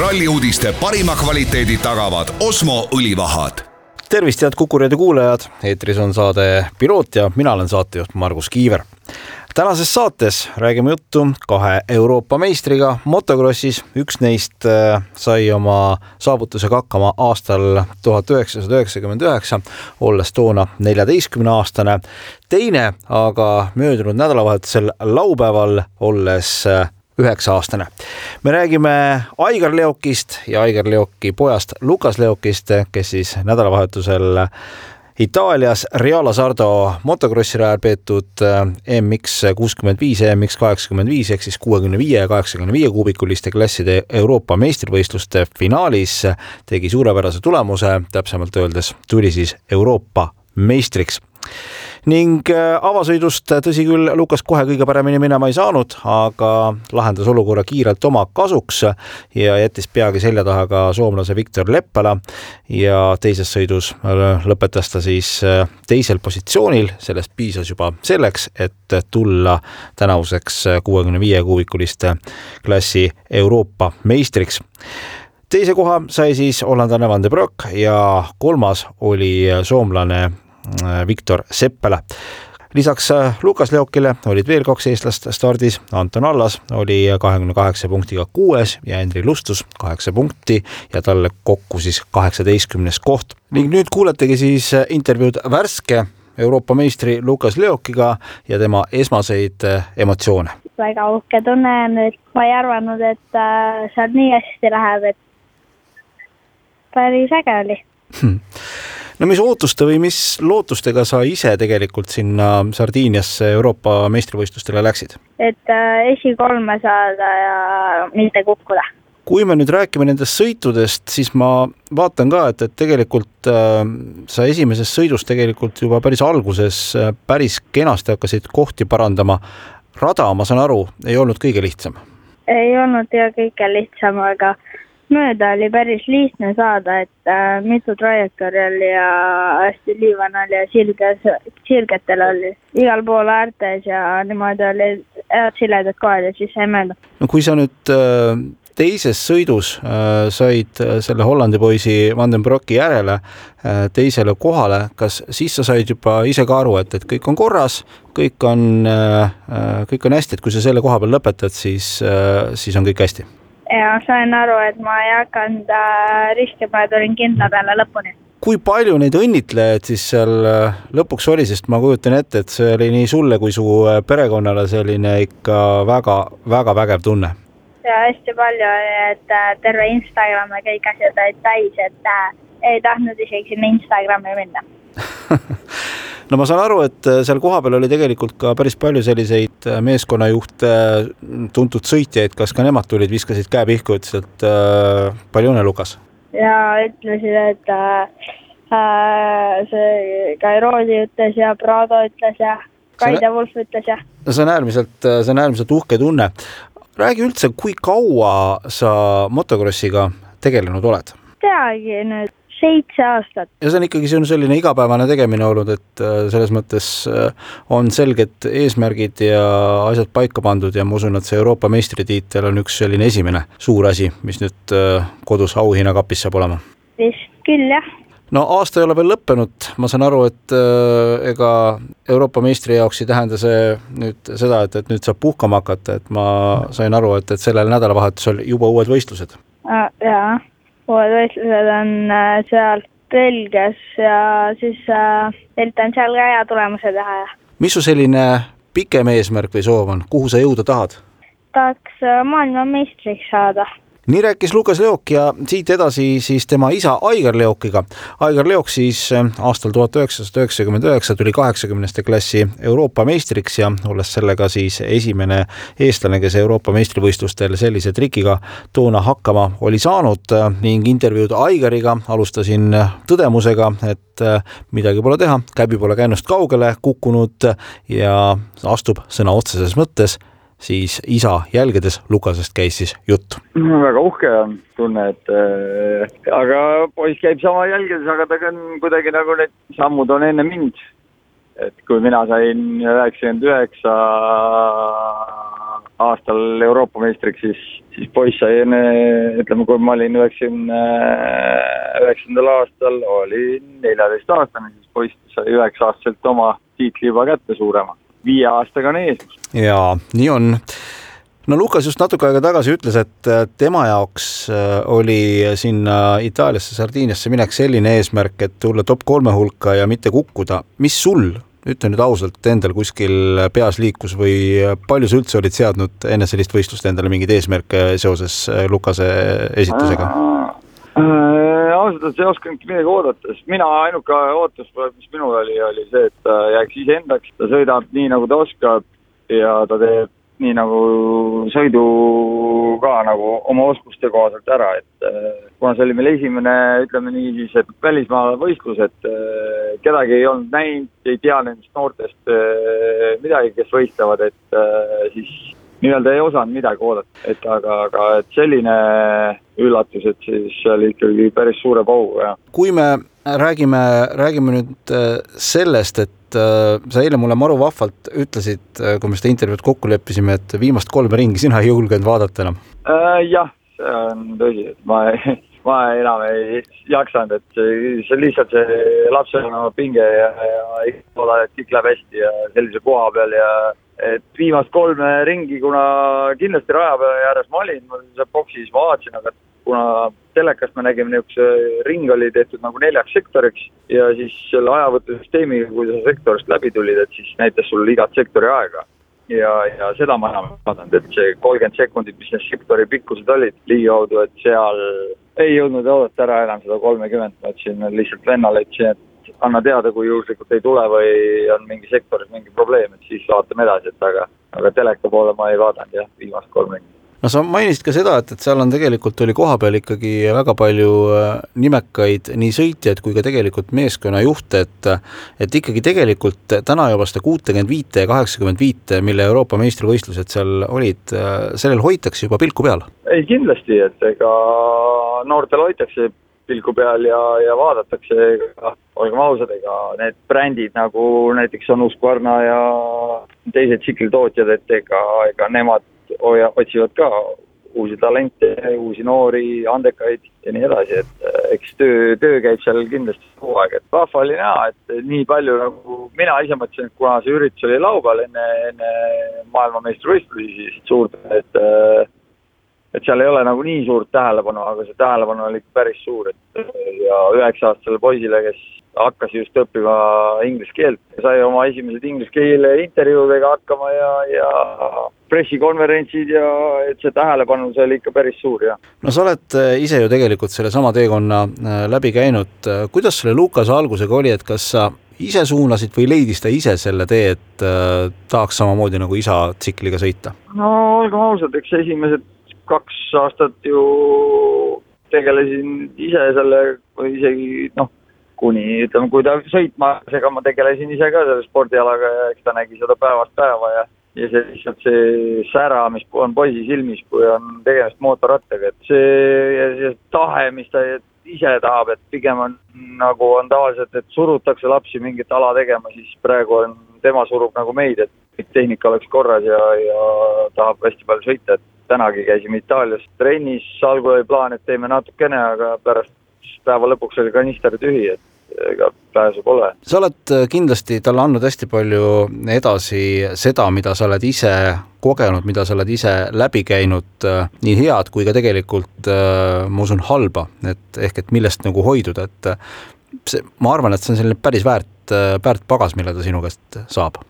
ralli uudiste parima kvaliteedi tagavad Osmo õlivahad. Tervist, head Kuku raadio kuulajad, eetris on saade Piloot ja mina olen saatejuht Margus Kiiver. Tänases saates räägime juttu kahe Euroopa meistriga motokrossis, üks neist äh, sai oma saavutusega hakkama aastal tuhat üheksasada üheksakümmend üheksa, olles toona neljateistkümne aastane. teine aga möödunud nädalavahetusel laupäeval, olles äh, üheksa aastane. me räägime Aigar Leokist ja Aigar Leoki pojast Lukas Leokist, kes siis nädalavahetusel Itaalias Riala Sardo motokrossi rajal peetud äh, MX kuuskümmend viis MX kaheksakümmend viis ehk siis kuuekümne viie ja kaheksakümne viie kuubikuliste klasside Euroopa meistrivõistluste finaalis tegi suurepärase tulemuse, täpsemalt öeldes tuli siis Euroopa meistriks ning äh, avasõidust, tõsi küll, Lukas kohe kõige paremini minema ei saanud, aga lahendas olukorra kiirelt oma kasuks ja jättis peagi selja taha ka soomlase Viktor Leppala. Ja teises sõidus äh, lõpetas ta siis äh, teisel positsioonil, sellest piisas juba selleks, et tulla tänavuseks kuuekümne viie kuubikuliste klassi Euroopa meistriks. Teise koha sai siis hollandlane Van de Broek ja kolmas oli soomlane Äh, Viktor Seppele lisaks äh, Lukas Leokile olid veel kaks eestlast stardis, Anton Allas oli kahekümne kaheksa punktiga kuues ja Henri Lustus kaheksa punkti ja talle kokku siis kaheksateistkümnes koht. ning nüüd kuuletegi siis äh, intervjuud värske Euroopa meistri Lukas Leokiga ja tema esmaseid emotsioone. väga uhke tunne on, et ma ei arvanud, et seal nii hästi läheb, et päris äge oli hmm no mis ootuste või mis lootustega sa ise tegelikult sinna Sardiiniasse Euroopa meistrivõistlustele läksid? et äh, esikolme saada ja mitte kukkuda. kui me nüüd räägime nendest sõitudest, siis ma vaatan ka, et, et tegelikult äh, sa esimeses sõidus tegelikult juba päris alguses äh, päris kenasti hakkasid kohti parandama. rada, ma saan aru, ei olnud kõige lihtsam? ei olnud ja kõige lihtsam, aga mööda oli päris lihtne saada, et äh, mitu trajektoori oli ja hästi liivanal ja sirges, sirgetel oli igal pool äärtes ja niimoodi oli head siledad kohad ja siis sai mööda. no kui sa nüüd äh, teises sõidus äh, said äh, selle Hollandi poisi Van den Brocki järele äh, teisele kohale, kas siis sa said juba ise ka aru, et, et kõik on korras, kõik on äh,, äh kõik on hästi, et kui sa selle koha peal lõpetad, siis äh,, siis on kõik hästi ja sain aru, et ma ei hakanud äh, riskima ja tulin kindla peale lõpuni. kui palju neid õnnitlejaid siis seal äh, lõpuks oli, sest ma kujutan ette, et see oli nii sulle kui su äh, perekonnale selline ikka väga-väga vägev tunne. ja hästi palju et terve Instagram ja kõik asjad olid täis, et ei tahtnud isegi sinna Instagrami minna no ma saan aru, et äh, seal kohapeal oli tegelikult ka päris palju selliseid äh, meeskonnajuhte, tuntud sõitjaid, kas ka nemad tulid, viskasid käe pihku, ütlesid, et äh, palju õnne, Lukas? ja ütlesid, et äh, äh see Kairoodi ütles ja Prado ütles ja Kaide Wolf ütles ja. no see on äärmiselt, see on äärmiselt uhke tunne. räägi üldse, kui kaua sa motokrossiga tegelenud oled? teagi nüüd seitse aastat. ja see on ikkagi sinu selline igapäevane tegemine olnud, et äh, selles mõttes äh, on selged eesmärgid ja asjad paika pandud ja ma usun, et see Euroopa meistritiitel on üks selline esimene suur asi, mis nüüd äh, kodus auhinnakapis saab olema. vist küll, jah no aasta ei ole veel lõppenud, ma saan aru, et ega Euroopa meistri jaoks ei tähenda see nüüd seda, et, et nüüd saab puhkama hakata, et ma sain aru, et, et sellel nädalavahetusel juba uued võistlused. jaa uued võistlused on äh, seal Belgias ja siis üritan äh, seal ka hea tulemuse teha ja. mis su selline pikem eesmärk või soov on, kuhu sa jõuda tahad? tahaks äh, maailmameistriks saada nii rääkis Lukas Leok ja siit edasi siis tema isa Aigar Leokiga. Aigar Leok siis äh, aastal tuhat üheksasada üheksakümmend üheksa tuli kaheksakümneste klassi Euroopa meistriks ja olles sellega siis esimene eestlane, kes Euroopa meistrivõistlustel sellise trikiga toona hakkama oli saanud äh, ning intervjuud Aigariga alustasin tõdemusega, et äh, midagi pole teha, käbi pole käinust kaugele kukkunud ja astub sõna otseses mõttes siis isa jälgedes Lukasest käis siis jutt. väga uhke on tunne, et äh, aga poiss käib sama jälgedes, aga ta on kuidagi nagu need sammud on enne mind. et kui mina sain üheksakümmend üheksa aastal Euroopa meistriks, siis, siis poiss sai enne, ütleme, kui ma olin üheksakümne üheksandal aastal, olin neljateistaastane, siis poiss sai üheksa-aastaselt oma tiitli juba kätte suurema. Viie aastaga on ees. jaa, nii on no Lukas just natuke aega tagasi ütles, et tema jaoks äh, oli sinna Itaaliasse, Sardiiniasse minek selline eesmärk, et tulla top kolme hulka ja mitte kukkuda. mis sul ütle nüüd ausalt, endal kuskil peas liikus või palju sa üldse olid seadnud enne sellist võistlust endale mingeid eesmärke seoses äh, Lukase esitusega? Äh, ausalt öeldes ei osanudki midagi oodata, sest mina ainuke ootus, mis minul oli, oli see, et ta jääks iseendaks, ta sõidab nii, nagu ta oskab ja ta teeb nii nagu sõidu ka nagu oma oskuste kohaselt ära, et äh, kuna see oli meil esimene, ütleme nii siis, et välismaal võistlus, et äh, kedagi ei olnud näinud, ei tea nendest noortest midagi, kes võistlevad, et siis nii-öelda ei osanud midagi oodata, et aga, aga et selline üllatus, et siis oli ikkagi päris suure pauguga, jah. kui me räägime, räägime nüüd sellest, et äh, sa eile mulle maru vahvalt ütlesid, äh, kui me seda intervjuud kokku leppisime, et viimast kolme ringi sina ei julgenud vaadata enam äh,. jah, see on tõsi, et ma ei, ma enam ei jaksanud, et see, lihtsalt see lapsevanema pinge ja, ja looda, et kõik läheb hästi ja sellise koha peal ja et viimast kolme ringi, kuna kindlasti raja peal ääres ma olin, ma seal boksis vaatasin, aga kuna telekast me nägime niisuguse, ring oli tehtud nagu neljaks sektoriks ja siis selle ajavõtusüsteemiga, kui sa sektorist läbi tulid, et siis näitas sulle igat sektori aega. ja, ja seda ma enam ei vaadanud, et see kolmkümmend sekundit, mis need sektori pikkused olid ligikaudu, et seal ei jõudnud oodata ära enam seda kolmekümmet, ma ütlesin lihtsalt vennale, ütlesin, et anna teada, kui juhuslikult ei tule või on mingi sektoris mingi probleem, et siis vaatame edasi, et aga, aga teleka poole ma ei vaadanud jah, viimast kolm ringi no sa mainisid ka seda, et, et seal on tegelikult oli kohapeal ikkagi väga palju äh, nimekaid nii sõitjaid kui ka tegelikult meeskonnajuhte, et et ikkagi tegelikult täna juba seda kuutekümmet viite ja kaheksakümmend viite, mille Euroopa meistrivõistlused seal olid, äh, sellel hoitakse juba pilku peal? ei kindlasti, et ega noortel hoitakse pilgu peal ja, ja vaadatakse, olgem ausad, ega need brändid nagu näiteks on Husqvarna ja teised tsiklitootjad, et ega, ega nemad hoia, otsivad ka uusi talente, uusi noori, andekaid ja nii edasi, et äh, eks töö, töö käib seal kindlasti kogu aeg, et vahva oli näha, et nii palju nagu mina ise mõtlesin, et kuna see üritus oli laupäeval enne, enne maailmameistrivõistlusi, siis suurt, et äh, et seal ei ole nagu nii suurt tähelepanu, aga see tähelepanu oli päris suur, et ja üheksa-aastasele poisile, kes hakkas just õppima inglise keelt, sai oma esimesed inglise keele intervjuudega hakkama ja, ja pressikonverentsid ja et see tähelepanu, see oli ikka päris suur, jah. no sa oled äh, ise ju tegelikult sellesama teekonna äh, läbi käinud, kuidas selle Lukase algusega oli, et kas sa ise suunasid või leidis ta ise selle tee, et äh, tahaks samamoodi nagu isa tsikliga sõita? no olgem ausad, eks esimesed kaks aastat ju tegelesin ise selle või isegi noh, kuni ütleme, kui ta sõitma, ega ma tegelesin ise ka selle spordialaga ja eks ta nägi seda päevast päeva ja ja see lihtsalt see sära, mis on poisi silmis, kui on tegemist mootorrattaga, et see ja see tahe, mis ta ise tahab, et pigem on nagu on tavaliselt, et surutakse lapsi mingit ala tegema, siis praegu on, tema surub nagu meid, et tehnika oleks korras ja, ja tahab hästi palju sõita, et tänagi käisime Itaalias trennis, algul oli plaan, et teeme natukene, aga pärast päeva lõpuks oli kanister tühi, et ega pääsu pole. sa oled äh, kindlasti talle andnud hästi palju edasi seda, mida sa oled ise kogenud, mida sa oled ise läbi käinud, äh, nii head kui ka tegelikult äh, ma usun halba, et ehk et millest nagu hoiduda, et see, ma arvan, et see on selline päris väärt, väärt pagas, mille ta sinu käest saab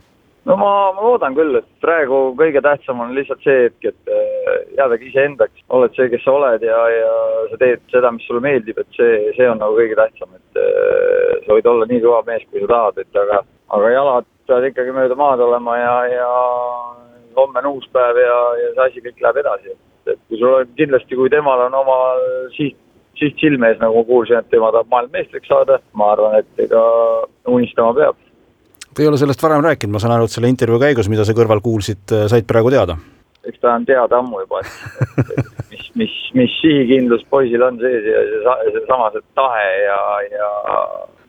no ma, ma loodan küll, et praegu kõige tähtsam on lihtsalt see hetk, et äh, jäädagi iseendaks, oled see, kes sa oled ja, ja sa teed seda, mis sulle meeldib, et see, see on nagu kõige tähtsam, et äh, sa võid olla nii kõva mees, kui sa tahad, et aga, aga jalad peavad ikkagi mööda maad olema ja, ja homme on uus päev ja, ja see asi kõik läheb edasi, et, et kui sul on kindlasti, kui temal on oma siht, siht silme ees, nagu ma kuulsin, et tema tahab maailmameistriks saada, ma arvan, et ega unistama peab Te ei ole sellest varem rääkinud, ma saan aru, et selle intervjuu käigus, mida sa kõrval kuulsid, äh, said praegu teada? eks ta on teada ammu juba, et mis, mis, mis sihikindlus poisil on sees ja see, seesama see tahe ja, ja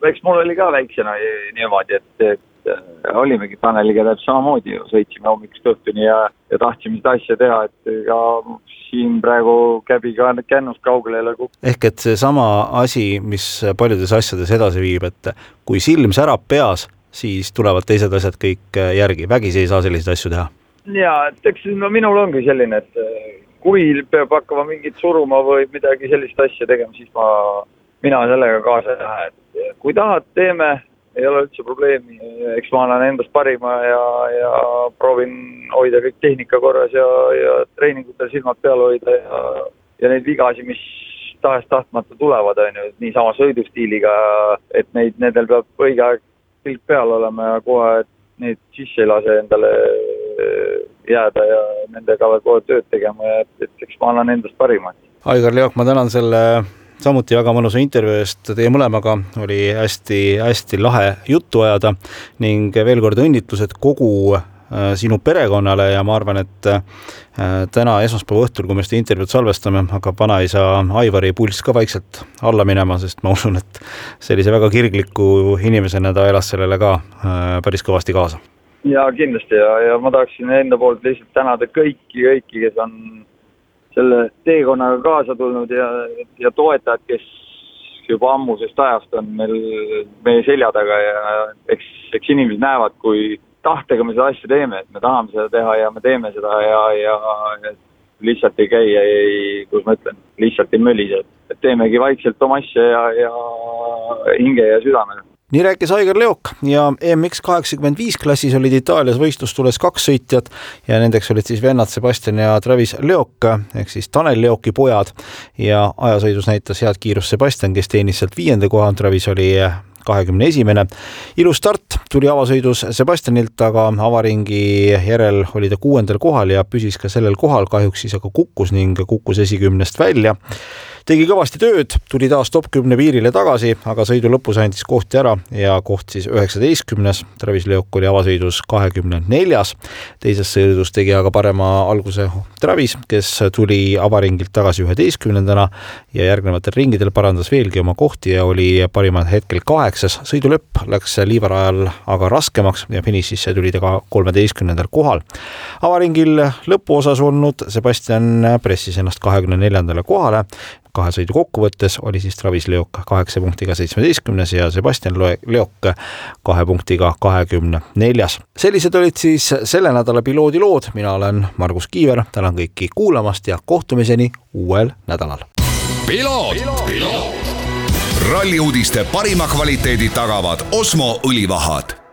eks mul oli ka väiksena niimoodi, et et äh, olimegi Taneliga täpselt samamoodi ju, sõitsime hommikust õhtuni ja, ja tahtsime seda asja teha, et ega siin praegu käbi ka kännust kaugele ei ole kukkunud. ehk et seesama asi, mis paljudes asjades edasi viib, et kui silm särab peas, siis tulevad teised asjad kõik järgi, vägisi ei saa selliseid asju teha. ja, et eks no minul ongi selline, et kui peab hakkama mingit suruma või midagi sellist asja tegema, siis ma, mina sellega kaasa ei lähe, et kui tahad, teeme, ei ole üldse probleemi, eks ma annan endast parima ja, ja proovin hoida kõik tehnika korras ja, ja treeningutel silmad peal hoida ja, ja neid vigasid, mis tahes-tahtmata tulevad, on ju, niisama sõidustiiliga, et neid, nendel peab õige aeg pilk peal olema ja kohe neid sisse ei lase endale jääda ja nendega kogu aeg tööd tegema ja et, et eks ma annan endast parima. Aigar Leok, ma tänan selle samuti väga mõnusa intervjuu eest, teie mõlemaga oli hästi-hästi lahe juttu ajada ning veel kord õnnitlused kogu äh, sinu perekonnale ja ma arvan, et äh, täna esmaspäeva õhtul, kui me seda intervjuud salvestame, hakkab vanaisa Aivari pulss ka vaikselt alla minema, sest ma usun, et sellise väga kirgliku inimesena ta elas sellele ka äh, päris kõvasti kaasa. Ja kindlasti. Ja, ja ma tahaksin enda poolt lihtsalt tänada kõiki, kõiki, kes on selle teekonnaga kaasa tulnud ja, ja toetajad, kes juba ammusest ajast on meil meie selja taga ja eks, eks inimesed näevad, kui tahtega me seda asja teeme, et me tahame seda teha ja me teeme seda ja, ja lihtsalt ei käi, ei, kuidas ma ütlen, lihtsalt ei mölise, et teemegi vaikselt oma asja ja, ja hinge ja südamega nii rääkis Aigar Leok ja EMX kaheksakümmend viis klassis olid Itaalias võistlustules kaks sõitjat ja nendeks olid siis vennad Sebastian ja Travis Leok ehk siis Tanel Leoki pojad. Ja ajasõidus näitas head kiirust Sebastian, kes teenis sealt viienda koha, Travis oli kahekümne esimene. ilus start tuli avasõidus Sebastianilt, aga avaringi järel oli ta kuuendal kohal ja püsis ka sellel kohal, kahjuks siis aga kukkus ning kukkus esikümnest välja tegi kõvasti tööd, tuli taas top kümne piirile tagasi, aga sõidu lõpus andis kohti ära ja koht siis üheksateistkümnes. Travis Leok oli avasõidus kahekümne neljas. teises sõidus tegi aga parema alguse Travis, kes tuli avaringilt tagasi üheteistkümnendana ja järgnevatel ringidel parandas veelgi oma kohti ja oli parimal hetkel kaheksas. sõidu lõpp läks liivarajal aga raskemaks ja finišisse tuli ta ka kolmeteistkümnendal kohal. avaringil lõpuosas olnud Sebastian pressis ennast kahekümne neljandale kohale kahe sõidu kokkuvõttes oli siis Travis Leok kaheksa punktiga seitsmeteistkümnes ja Sebastian Leok kahe punktiga kahekümne neljas. sellised olid siis selle nädala piloodilood, mina olen Margus Kiiver, tänan kõiki kuulamast ja kohtumiseni uuel nädalal. ralli uudiste parima kvaliteedi tagavad Osmo õlivahad